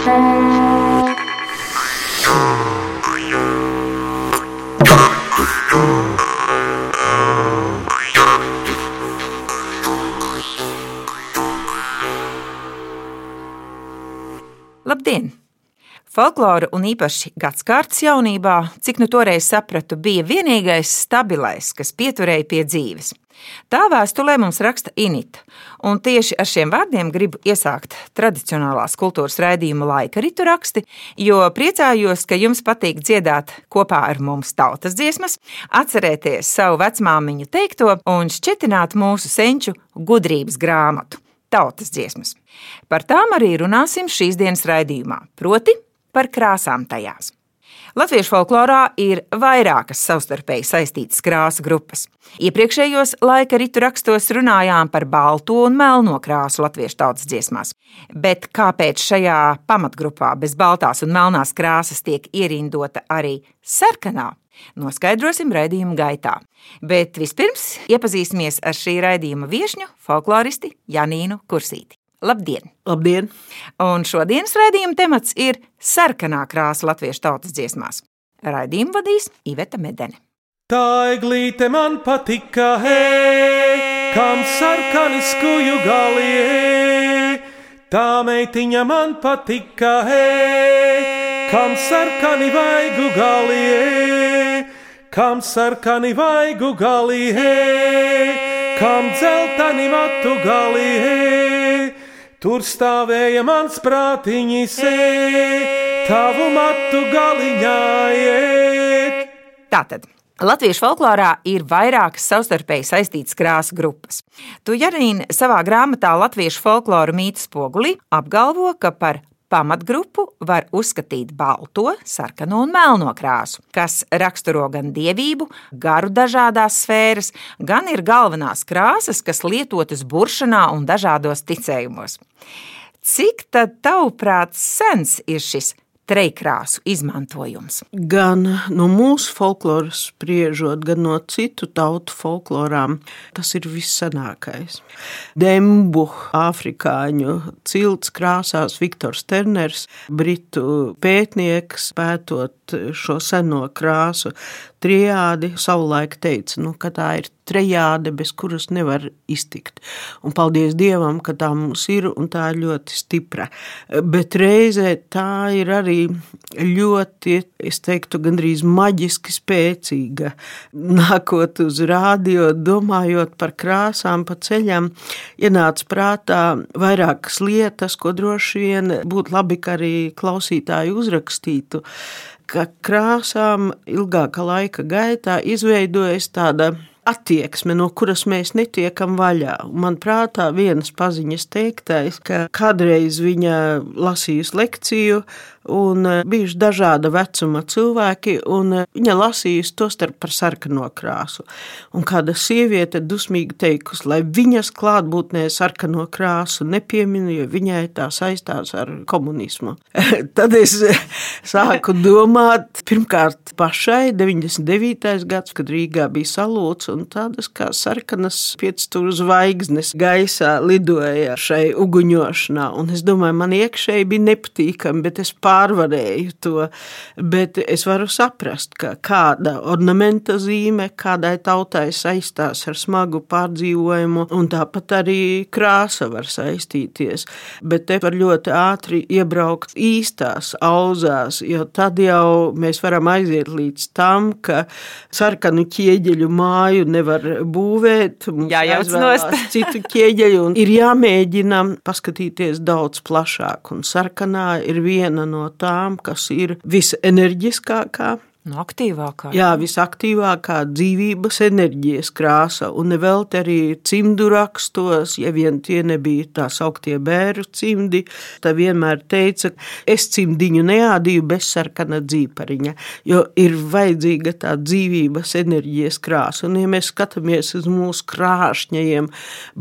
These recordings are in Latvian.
Labdien! Folklora un īpaši gadsimta jaunībā, cik nu toreiz sapratu, bija vienīgais stabilais, kas pieturēja pie dzīves. Tā vēstulē mums raksta Inita, un tieši ar šiem vārdiem gribu iesākt tradicionālās kultūras raidījuma laika ritu raksti, jo priecājos, ka jums patīk dziedāt kopā ar mums tautas dziesmas, atcerēties savu vecmāmiņu teikto un šķetināt mūsu senču gudrības grāmatu tautas dziesmas. Par tām arī runāsim šīs dienas raidījumā, proti, par krāsām tajās. Latviešu folklorā ir vairākas savstarpēji saistītas krāsu grupas. Iepriekšējos laika ritu rakstos runājām par balto un melno krāsu latviešu tautas dziesmās. Bet kāpēc šajā pamatgrupā bez baltās un melnās krāsas tiek ierindota arī sarkanā? Noskaidrosim raidījuma gaitā. Bet vispirms iepazīsimies ar šī raidījuma viesņu, folkloristi Janīnu Kursīti. Labdien! Labdien! Un šodienas raidījuma temats ir sarkanā krāsa latviešu tautas dziesmās. Raidījumu vadīs Iveta Medene. Tā eglīte man patika, hei, kam sarkani skuju galie. Tā meitiņa man patika, hei, kam sarkani vaigu galie. Kam sarkani vaigu galie, kam dzeltani matu galie. Tur stāvēja mans prātiņš, tavu matu galiņā iet. Tātad. Latviešu folklorā ir vairākas savstarpēji saistītas krāsu grupas. Tu, Janīna, savā grāmatā Latviešu folkloru mītnes spogulī apgalvo, ka par pamatgrupu var uzskatīt balto, sarkano un melno krāsu, kas raksturo gan dievību, garu dažādās sfēras, gan ir galvenās krāsas, kas lietotas buršanā un dažādos ticējumos. Cik tad, tavuprāt, sens ir šis trejkrāsu izmantojums? Gan no mūsu folkloras spriežot, gan no citu tautu folklorām, tas ir vissanākais. Dembu, afrikāņu cilts krāsās Viktors Terners, britu pētnieks, pētot šo seno krāsu triādi, savulaik teica, nu, ka tā ir trejāde, bez kuras nevar iztikt. Un paldies Dievam, ka tā mums ir un tā ir ļoti stipra. Bet reizē tā ir arī ļoti, es teiktu, gandrīz maģiski spēcīga. Nākot uz rādio, domājot par krāsām pa ceļam, ienāca prātā vairākas lietas, ko droši vien būtu labi, ka arī klausītāji uzrakstītu ka krāsām ilgāka laika gaitā izveidojas tāda attieksme, no kuras mēs netiekam vaļā. Man prātā vienas paziņas teiktais, ka kādreiz viņa lasījusi lekciju un e, bijuši dažāda vecuma cilvēki, un e, viņa lasījusi to starp par sarkano krāsu. Un kāda sieviete dusmīgi teikusi, lai viņas klātbūtnē sarkano krāsu nepieminu, jo viņai tā saistās ar komunismu. Tad es sāku domāt, pirmkārt pašai 99. gads, kad Rīgā bija salūts, un tādas kā sarkanas piecstūru zvaigznes gaisā lidoja šai uguņošanā, un es domāju, man iekšēji bija nepatīkami, bet es pārēju pārvarēju to, bet es varu saprast, ka kāda ornamenta zīme kādai tautai saistās ar smagu pārdzīvojumu, un tāpat arī krāsa var saistīties. Bet te var ļoti ātri iebraukt īstās auzās, jo tad jau mēs varam aiziet līdz tam, ka sarkanu ķieģeļu māju nevar būvēt. Jā, jau citu ķieģeļu, un ir jāmēģina paskatīties daudz plašāk, un sarkanā ir viena no no tām, kas ir visenerģiskākā. No aktīvākā. Jā, visaktīvākā dzīvības enerģijas krāsa, un nevelti arī cimdu rakstos, ja vien tie nebija tā sauktie bēru cimdi, tad vienmēr teica, es cimdiņu neādīju bez sarkana dzīpariņa, jo ir vajadzīga tā dzīvības enerģijas krāsa, un ja mēs skatāmies uz mūsu krāšņajiem,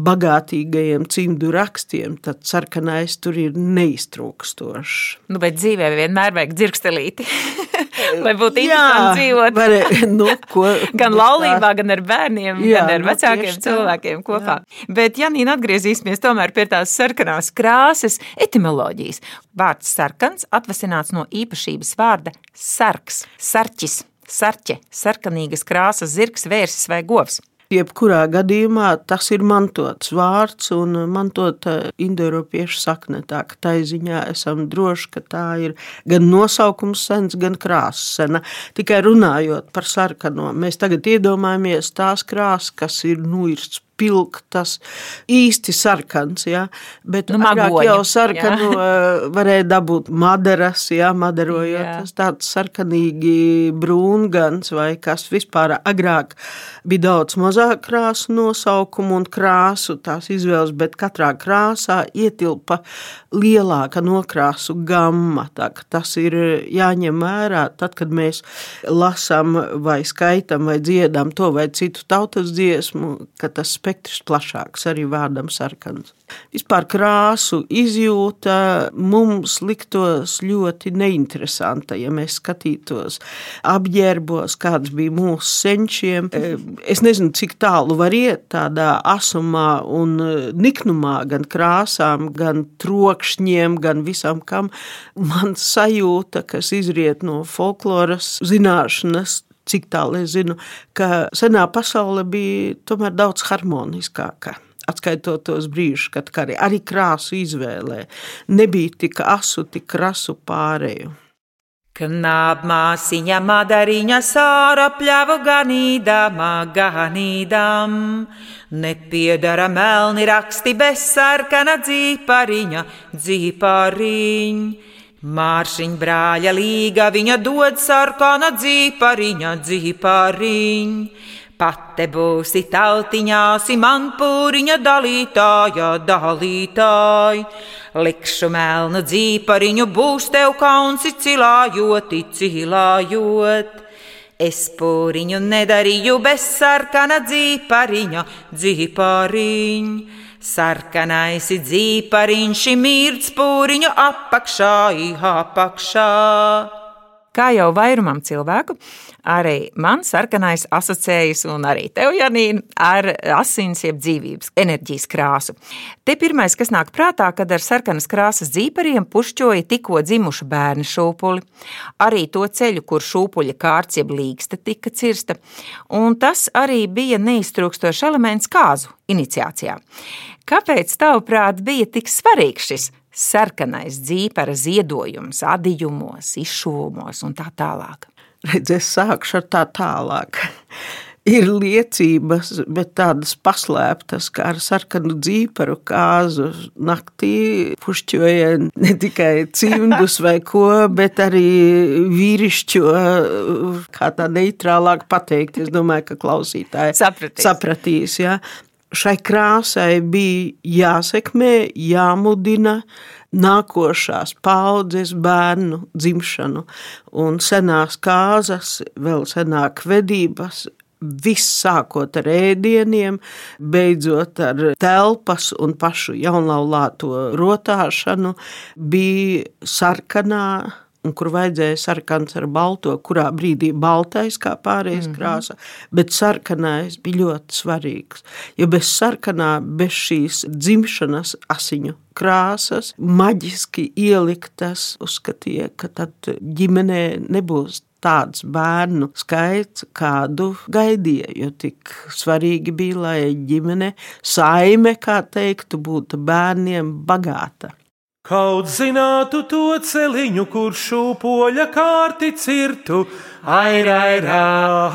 bagātīgajiem cimdu rakstiem, tad sarkanais tur ir neiztrūkstošs. Nu, bet dzīvē vienmēr vajag dzirkstelīti. Vai būtu interesanti dzīvot? Var, nu, ko, gan laulībā, gan ar bērniem, jā, gan ar nu, vecākiem tā. cilvēkiem kopā. Jā. Bet, Janīna, atgriezīsimies tomēr pie tās sarkanās krāsas etimoloģijas. Vārds sarkans atvasināts no īpašības vārda sarks, sarķis, sarķe, sarkanīgas krāsas zirgs, vērsis vai govs. Jebkurā gadījumā tas ir mantots vārds un mantota indoeiropiešu sakne. Tā tā ziņā esam droši, ka tā ir gan nosaukums sens, gan krāsa sena. Tikai runājot par sarkano, mēs tagad iedomājamies tās krāsas, kas ir nu ir spilgtas, īsti sarkans, ja? bet Nu, agrāk jau sarkanu jā. eh, varēja dabūt madaras, ja? madarojot, Jā. tas tāds sarkanīgi brūngans vai kas vispār agrāk bija daudz mazāk krāsu nosaukumu un krāsu tās izvēles, bet katrā krāsā ietilpa lielāka nokrāsu gamma. Tā, tas ir jāņem vērā tad, kad mēs lasām vai skaitam vai dziedam to vai citu tautas dziesmu, ka tas spektrs plašāks arī vārdam sarkans. Vispār krāsu izjūta mums liktos ļoti neinteresanta, ja mēs skatītos apģērbos, kāds bija mūsu senčiem. E, Es nezinu, cik tālu var iet tādā asumā un e, niknumā, gan krāsām, gan trokšņiem, gan visam kam. Man sajūta, kas izriet no folkloras zināšanas, cik tālu es zinu, ka senā pasaule bija tomēr daudz harmoniskāka. Atskaitot tos brīžus, kad arī, arī krāsu izvēlē nebija tik asu, tik krasu pārēju. Knābmāsiņa madariņa sāra pļavu ganīdama, ganīdam. Nepiedara melni raksti bez sarkana dzīpariņa, dzīpariņ. Māršiņ brāļa līga viņa dod sarkana dzīpariņa, dzīpariņ. Pate būsi tautiņāsi man pūriņa dalītāja, dalītāj. Likšu melnu dzīpariņu, būs tev kaunsi cilājoti, cilājot. Es pūriņu nedarīju bez sarkana dzīpariņa, dzīpariņ. Sarkanais dzīpariņš, mirts pūriņu apakšā, apakšā. Kā jau vairumam cilvēku, arī man sarkanais asociējas, un arī tev, Janīna, ar asins, jeb dzīvības, enerģijas krāsu. Te pirmais, kas nāk prātā, kad ar sarkanas krāsas dzīpariem pušķoja tikko dzimuša bērna šūpuli, arī to ceļu, kur šūpuļa kārts jeb līgsta tika cirsta, un tas arī bija neiztrūkstošs elements kāzu iniciācijā. Kāpēc, tavuprāt, bija tik svarīgs šis sarkanais dzīpara ziedojums, adījumos, izšuvumos un tā tālāk. Redz, es sākšu ar tā tālāk. Ir liecības, bet tādas paslēptas, kā ar sarkanu dzīparu kāzu naktī pušķoja ne tikai cimdus vai ko, bet arī vīrišķo, kā tā neitrālāk pateikt. Es domāju, ka klausītāji Sapratīs. sapratīs ja? Šai krāsai bija jāsekmē, jāmudina nākošās paudzes bērnu dzimšanu, un senās kāzas, vēl senāk vedības, viss sākot ar ēdieniem, beidzot ar telpas un pašu jaunlaulāto rotāšanu, bija sarkanā un kur vajadzēja sarkans ar balto, kurā brīdī baltais kā pārējais mm -hmm. krāsa, bet sarkanais bija ļoti svarīgs. Jo bez sarkanā, bez šīs dzimšanas asiņu krāsas, maģiski ieliktas, uzskatīja, ka tad ģimenē nebūs tāds bērnu skaits, kādu gaidīja. Jo tik svarīgi bija, lai ģimene, saime, kā teiktu, būtu bērniem bagāta. Kaut zinātu to celiņu, kur šūpoļa kārti cirtu, airairā,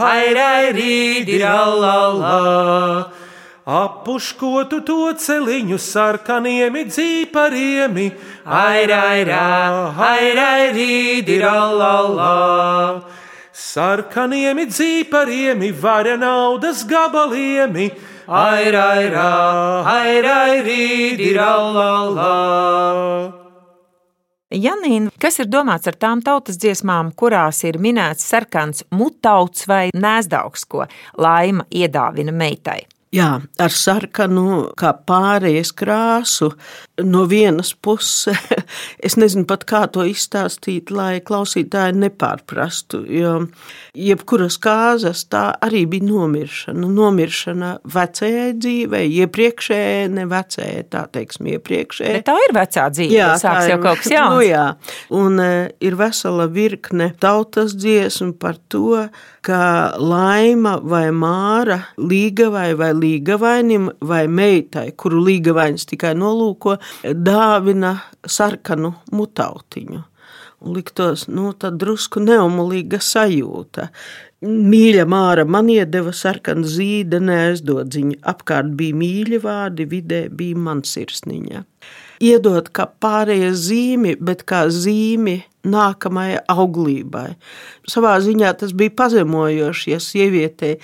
airairīdi, allalā. Apuškotu to celiņu sarkaniem dzīpariem, airairā, airairīdi, allalā. Sarkaniem dzīpariem, vara naudas gabaliem, airairā, airairīdi, allalā. Janīna, kas ir domāts ar tām tautas dziesmām, kurās ir minēts sarkans mutauts vai nēsdaugs, ko laima iedāvina meitai? Jā, ar sarkanu, kā pārējais krāsu, no vienas puses, es nezinu pat kā to izstāstīt, lai klausītāji nepārprastu. Jo jebkuras kāzas tā arī bija nomiršana. Nomiršana vecajai dzīvei, iepriekšējai, ne vecajai, tā teiksim, iepriekšējai. Bet tā ir vecā dzīve, jā, sāks jau kaut kas jauns. Nu, jā. Un e, ir vesela virkne tautas dziesmu par to, ka laima vai māra līgavai vai līgavainim vai meitai, kuru līgavainis tikai nolūko, dāvina sarkanu mutautiņu. Un liktos, nu, tā drusku neumolīga sajūta. Mīļa māra man iedeva sarkanu zīda, neaizdodziņa. Apkārt bija mīļi vārdi, vidē bija mansirsniņa. Iedot kā pārējie zīmi, bet kā zīmi nākamajai auglībai. Savā ziņā tas bija pazemojoši, ja sievietei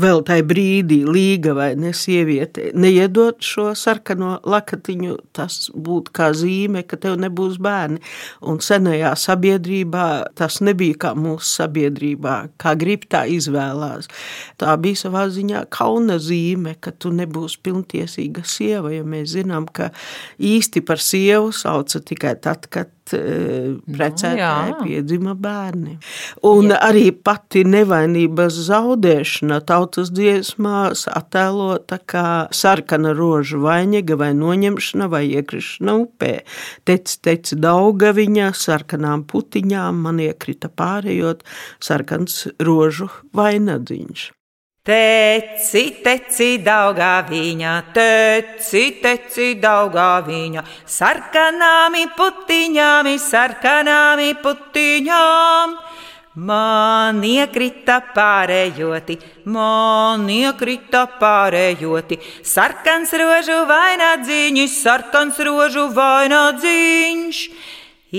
vēl tajā brīdī, līga vai ne sieviete, neiedot šo sarkano lakatiņu, tas būtu kā zīme, ka tev nebūs bērni. Un senajā sabiedrībā tas nebija kā mūsu sabiedrībā, kā grib tā izvēlās. Tā bija savā ziņā kauna zīme, ka tu nebūsi pilntiesīga sieva, jo mēs zinām, ka īsti par sievu sauca tikai tad, kad precētāji nu, piedzima bērni. Un jā. arī pati nevainības zaudēšana tautas dziesmās attēlota kā sarkana rožu vainega vai noņemšana vai iekrišana upē. Tec, tec daugaviņā sarkanām putiņām man iekrita pārējot sarkans rožu vainadziņš. Teci, teci, daugā viņa, teci, teci, daugā viņa, sarkanāmi putiņāmi, sarkanāmi putiņām. Man iekrita pārējoti, man iekrita pārējoti, sarkans rožu vainagdziņš, sarkans rožu vainagdziņš,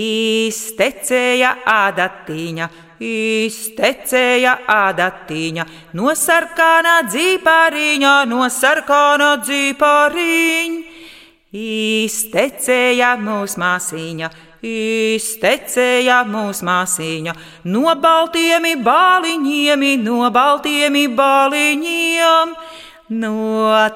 iztecēja ādatiņa Iztecēja ādatiņa, no sarkanā dzīpāriņa, no sarkanā dzīpāriņa. Iztecēja mūsu māsīņa, iztecēja mūsu māsīņa, no baltiem bāliņiem, no baltiem bāliņiem. No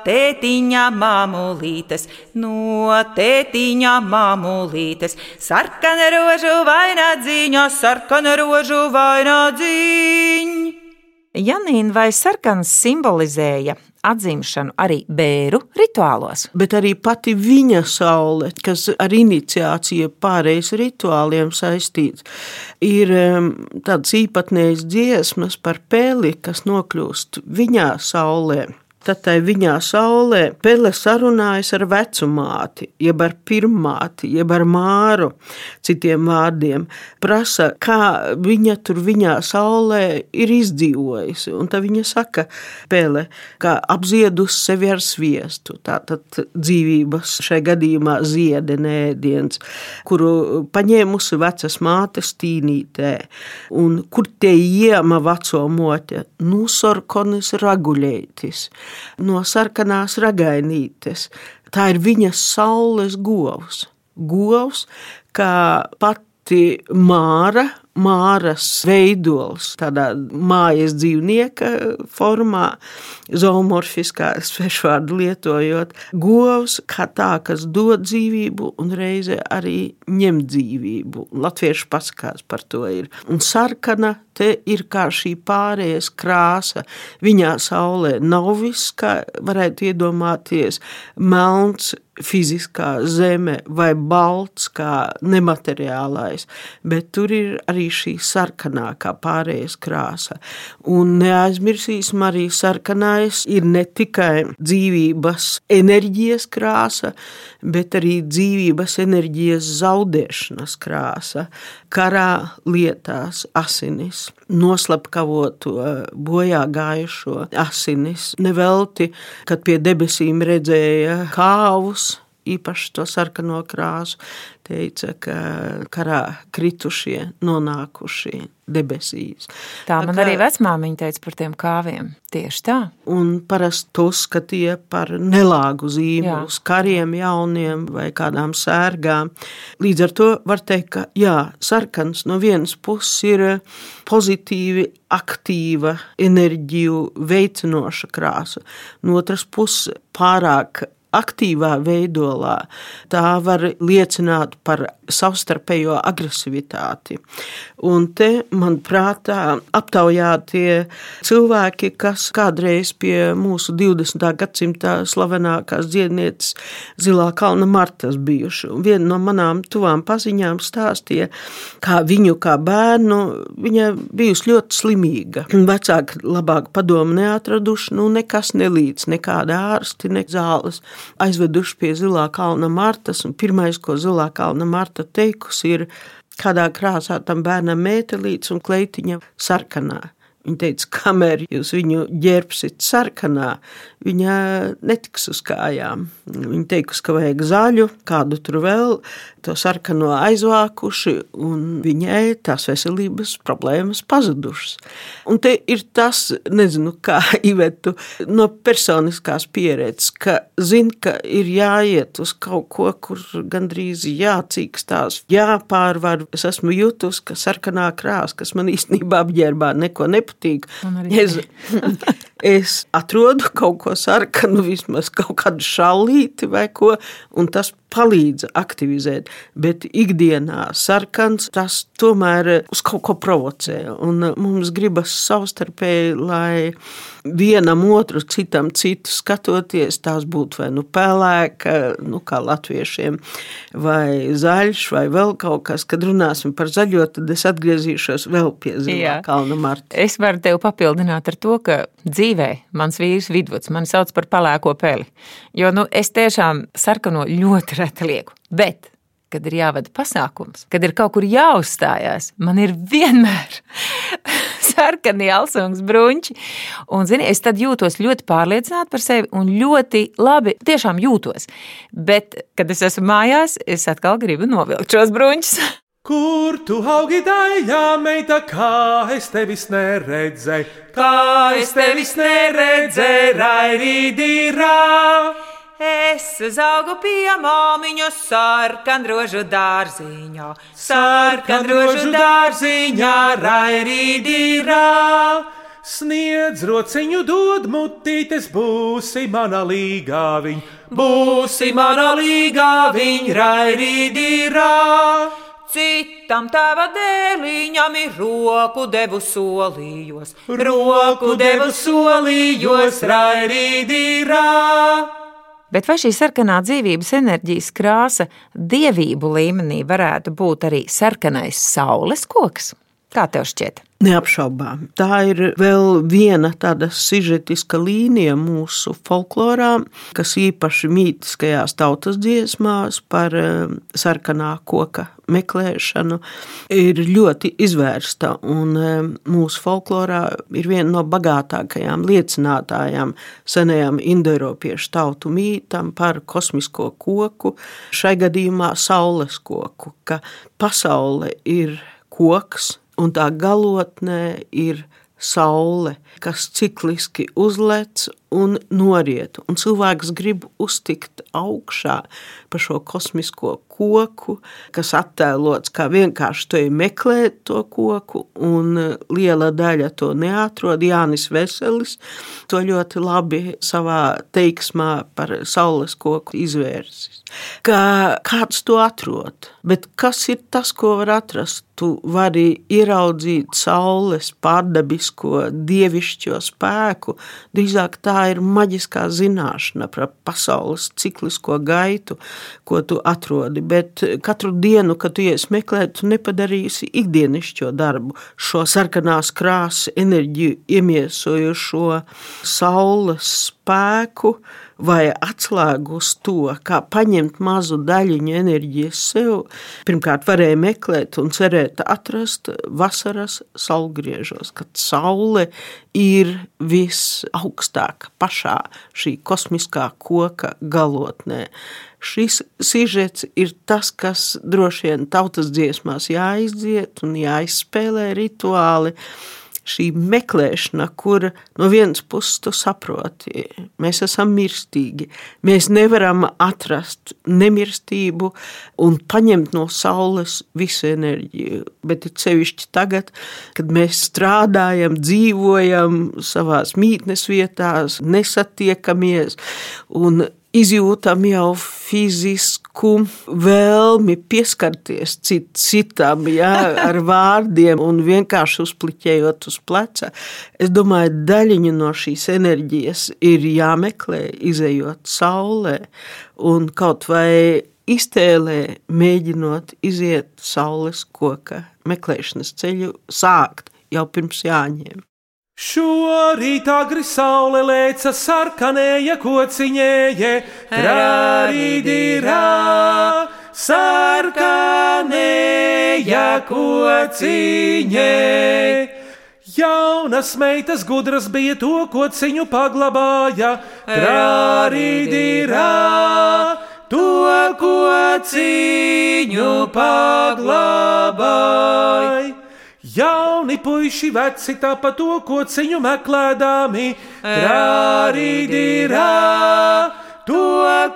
tētiņa mamulītes, no tētiņa mamulītes, sarkana rožu vainagdziņa, sarkana rožu vainagdziņa. Janīna vai sarkans simbolizēja atzimšanu arī bēru rituālos. Bet arī pati viņa saule, kas ar iniciāciju pārējais rituāliem saistīts, ir tāds īpatnējs dziesmas par peli, kas nokļūst viņā saulē. Tad tai viņā saulē Pele sarunājas ar vecumāti, jeb ar pirmāti, jeb ar māru, citiem vārdiem. Prasa, kā viņa tur viņā saulē ir izdzīvojusi. Un tad viņa saka, Pele, ka apziedus sevi ar sviestu. Tātad dzīvības šai gadījumā ziede nēdiens, kuru paņēmusi vecas mātes tīnītē. Un kur tie iema veco mote? Nusorkonis raguļētis no sarkanās ragainītes. Tā ir viņas saules govs. Govs, kā pati māra māras veidols, tādā mājas dzīvnieka formā, zoomorfiskā svešvārdu lietojot, govs kā tā, kas dod dzīvību un reize arī ņem dzīvību. Latviešu pasakās par to ir. Un sarkana te ir kā šī pārējais krāsa. Viņā saulē nav viss, kā varētu iedomāties, melns, fiziskā zeme vai balts, kā nemateriālais, bet tur ir arī šī sarkanā, kā pārējais krāsa. Un neaizmirsīsim, arī sarkanais ir ne tikai dzīvības enerģijas krāsa, bet arī dzīvības enerģijas zaudēšanas krāsa. Karā lietās asinis, noslapkavoto bojā gājušo asinis. Nevelti, kad pie debesīm redzēja kāvus, īpaši to sarkano krāsu, teica, ka karā kritušie, nonākušie debesīs. Tā man tā kā, arī vecmāmiņa teica par tiem kāviem. Tieši tā. Un parasti to skatīja par nelāgu zīmi uz kariem jauniem vai kādām sērgām. Līdz ar to var teikt, ka jā, sarkans no vienas puses ir pozitīvi aktīva, enerģiju veicinoša krāsa, no otras puses pārāk aktīvā veidolā, tā var liecināt par savstarpējo agresivitāti. Un te, manuprāt, aptaujātie cilvēki, kas kādreiz pie mūsu 20. gadsimta slavenākās dziednieces Zilā kalna Martas bijuši. Viena no manām tuvām paziņām stāstīja, kā viņu kā bērnu, viņa bijusi ļoti slimīga. Vecāki labāk padomu neatraduši, nu nekas nelīdz, nekāda ārsti, ne zāles. Aizveduši pie Zilā kalna Martas, pirmais, ko Zilā kalna Marta teikusi, ir, kādā krāsā tam bērnam mētelīts un kleitiņa sarkanā. Viņa teica, kamēr jūs viņu ģērbsiet sarkanā, viņa netiks uz kājām. Viņa teica, ka vajag zaļu, kādu tur vēl, to sarkano aizvākuši, un viņai tās veselības problēmas pazudušas. Un te ir tas, nezinu, kā Ivetu no personiskās pieredzes, ka zina, ka ir jāiet uz kaut ko, kur gandrīz jācīkstās, jāpārvar. Es esmu jutus, ka sarkanā krāsa, kas man īstenībā apģērbā neko nepatīk. Es, es atrodu kaut ko sarkanu, vismaz kaut kādu šallīti vai ko, un tas palīdz aktivizēt, bet ikdienā sarkans tas tomēr uz kaut ko provocē. Un mums gribas savstarpēji, lai vienam otru, citam citu skatoties, tās būtu vai nu pelēka, nu kā latviešiem, vai zaļš, vai vēl kaut kas. Kad runāsim par zaļo, tad es atgriezīšos vēl pie Zilā kalna Marta. Es varu tev papildināt ar to, ka dzīvē mans vīrs vidvuds mani sauc par pelēko peli, jo nu, es tiešām sarkano ļoti reti lieku. Bet kad ir jāvada pasākums, kad ir kaut kur jāuzstājās, man ir vienmēr sarkani alsungs bruņķi. Un, zini, es tad jūtos ļoti pārliecināti par sevi un ļoti labi tiešām jūtos. Bet, kad es esmu mājās, es atkal gribu novilkt šos bruņķus. Kur tu augi daļā, meita, kā es tevis neredzēju, kā es tevis neredzēju, raidīdīrā. Es uzaugu pie māmiņas sarkanrožu dārziņā, sarkanrožu dārziņā, raidīdīrā. Sniedz rociņu, dod mutītes, būsi mana līgā viņa, būsi mana līgā viņa, raidīdīrā. Citam tava dēliņam ir roku devu solījos, roku devu solījos, raidīdīrā. Bet vai šī sarkanā dzīvības enerģijas krāsa dievību līmenī varētu būt arī sarkanais saules koks? Kā tev šķiet? Neapšaubām. Tā ir vēl viena tāda sižetiska līnija mūsu folklorā, kas īpaši mītiskajās tautas dziesmās par eh, sarkanā koka meklēšanu ir ļoti izvērsta. Un eh, mūsu folklorā ir viena no bagātākajām liecinātājām senajam indoeiropiešu tautu mītam par kosmisko koku, šai gadījumā saules koku, ka pasaule ir koks, un tā galotnē ir saule, kas cikliski uzlec un noriet. Un cilvēks grib uztikt augšā pa šo kosmisko koku, kas attēlots kā vienkārši to meklēt to koku, un liela daļa to neatrod. Jānis Veselis to ļoti labi savā teiksmā par saules koku izvērsis. Kā kāds to atrod, bet kas ir tas, ko var atrast? Tu vari ieraudzīt saules pārdabisko, dievišķo spēku, drīzāk tā tā ir maģiskā zināšana par pasaules ciklisko gaitu, ko tu atrodi. Bet katru dienu, kad tu ies meklēt, tu nepadarīsi ikdienišķo darbu, šo sarkanās krāsas enerģiju iemiesojošo saules spēku vai atslēgu uz to, kā paņemt mazu daļiņu enerģijas sev, pirmkārt varēja meklēt un cerēt atrast vasaras saulgriežos, kad saule ir visaugstāk pašā šī kosmiskā koka galotnē. Šis sižets ir tas, kas droši vien tautas dziesmās jāizdziet un jāizspēlē rituāli, šī meklēšana, kur no vienas puses tu saproti, mēs esam mirstīgi, mēs nevaram atrast nemirstību un paņemt no saules visu enerģiju. Bet ir sevišķi tagad, kad mēs strādājam, dzīvojam savās mītnes vietās, nesatiekamies un izjūtam jau fizisku vēlmi pieskarties cit, citam, jā, ar vārdiem un vienkārši uzpliķējot uz pleca. Es domāju, daļiņa no šīs enerģijas ir jāmeklē, izējot saulē un kaut vai iztēlē, mēģinot iziet saules koka meklēšanas ceļu, sākt jau pirms jāņem. Šorīt agri saule lēca sarkanēja kociņēje, rārīdirā, sarkanēja kociņē. Jaunas meitas gudras bija to kociņu paglabāja, rārīdirā, to kociņu paglabāja. Jauni puiši veci tāpat to kociņu meklēdami, rārīdirā, to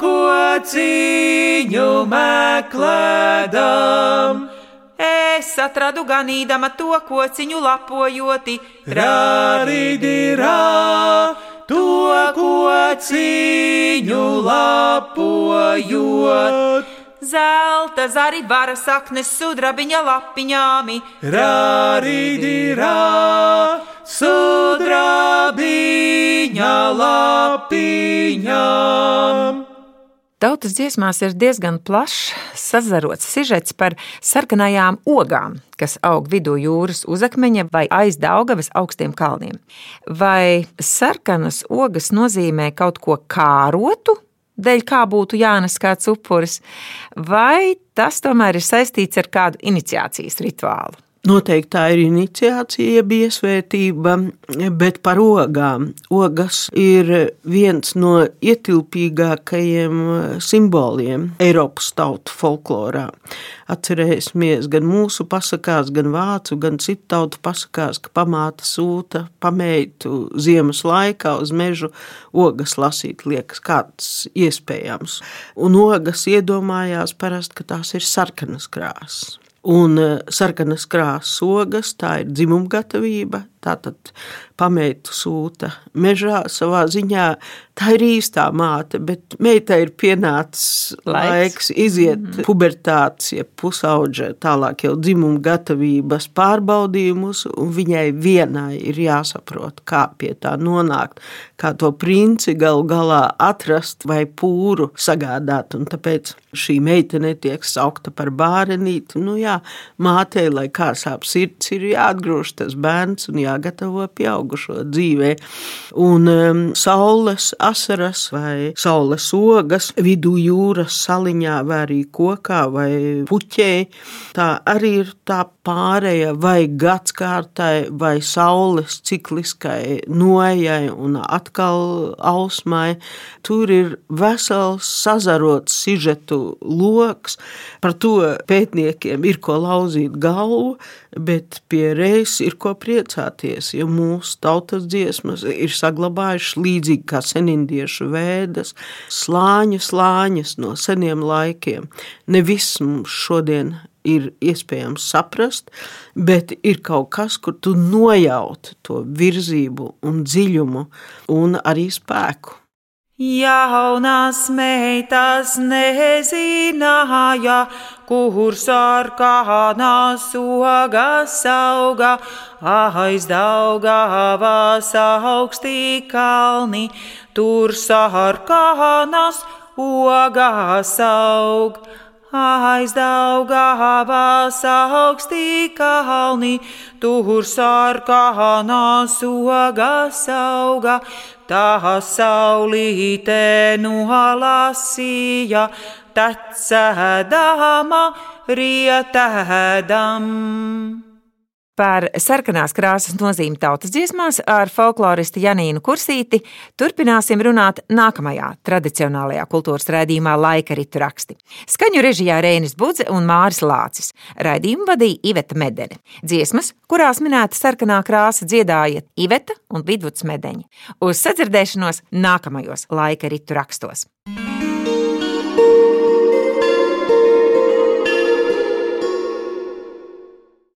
kociņu meklēdam. Es atradu ganīdama to kociņu lapojoti, rārīdirā, to kociņu lapojot. Zelta zari vara saknes sudrabiņa lapiņāmi. Rārīdirā, sudrabiņa lapiņām. Tautas dziesmās ir diezgan plašs, sazarots sižets par sarkanajām ogām, kas aug vidū jūras uzakmeņa vai aiz Daugavas augstiem kalniem. Vai sarkanas ogas nozīmē kaut ko kārotu, dēļ kā būtu jānes kāds upuris, vai tas tomēr ir saistīts ar kādu iniciācijas rituālu? Noteikti tā ir iniciācija, jeb iesvētība, bet par ogām. Ogas ir viens no ietilpīgākajiem simboliem Eiropas tautu folklorā. Atcerēsimies gan mūsu pasakās, gan vācu, gan citu tautu pasakās, ka pamāta sūta pameitu ziemas laikā uz mežu ogas lasīt, liekas, kāds iespējams. Un ogas iedomājās parasti, ka tās ir sarkanas krāsas. Un eh, sarkanas krāsas ogas, tā ir dzimuma gatavība, tātad pameitu sūta mežā savā ziņā. Tā ir īstā māte, bet meitai ir pienācis laiks, laiks iziet mm -hmm. pubertātes, ja pusauģa, tālāk jau dzimuma gatavības pārbaudījumus, un viņai vienai ir jāsaprot, kā pie tā nonākt, kā to princi galu galā atrast vai pūru sagādāt, un tāpēc šī meitene tiek saukta par bārenīti. Nu jā, mātei, lai kā sāp sirds, ir jāatgrūž tas bērns un jāgatavo pieaugušo dzīvē. Un um, saules asaras vai saules ogas vidū jūras saliņā vai arī kokā vai puķē, tā arī ir tā pāreja vai gadskārtai vai saules cikliskai noejai un atkal ausmai. Tur ir vesels sazarots sižetu loks, par to pētniekiem ir ko lauzīt galvu, bet pie reizes ir ko priecāties, jo mūsu tautas dziesmas ir saglabājušas līdzīgi kā senindiešu vēdas, slāņu slāņas no seniem laikiem. Ne viss mums šodien ir iespējams saprast, bet ir kaut kas, kur tu nojauti to virzību un dziļumu un arī spēku. Jaunās meitas nezināja, kur sarkanās ogas auga, aiz daugavas augstī kalni, tur sarkanās ogas aug aizdaugavās augstī kalni, tur sarkanās ogas auga, tā saulīte nolasīja, tecēdama rietēdam. Par sarkanās krāsas nozīmi tautas dziesmās ar folkloristu Janīnu Kursīti turpināsim runāt nākamajā tradicionālajā kultūras raidījumā Laika ritu raksti. Skaņu režijā Rēnis Budze un Māris Lācis. Raidījumu vadīja Iveta Medene. Dziesmas, kurās minēta sarkanā krāsa dziedāja Iveta un Vidvuds Medeņi. Uz sadzirdēšanos nākamajos Laika ritu rakstos.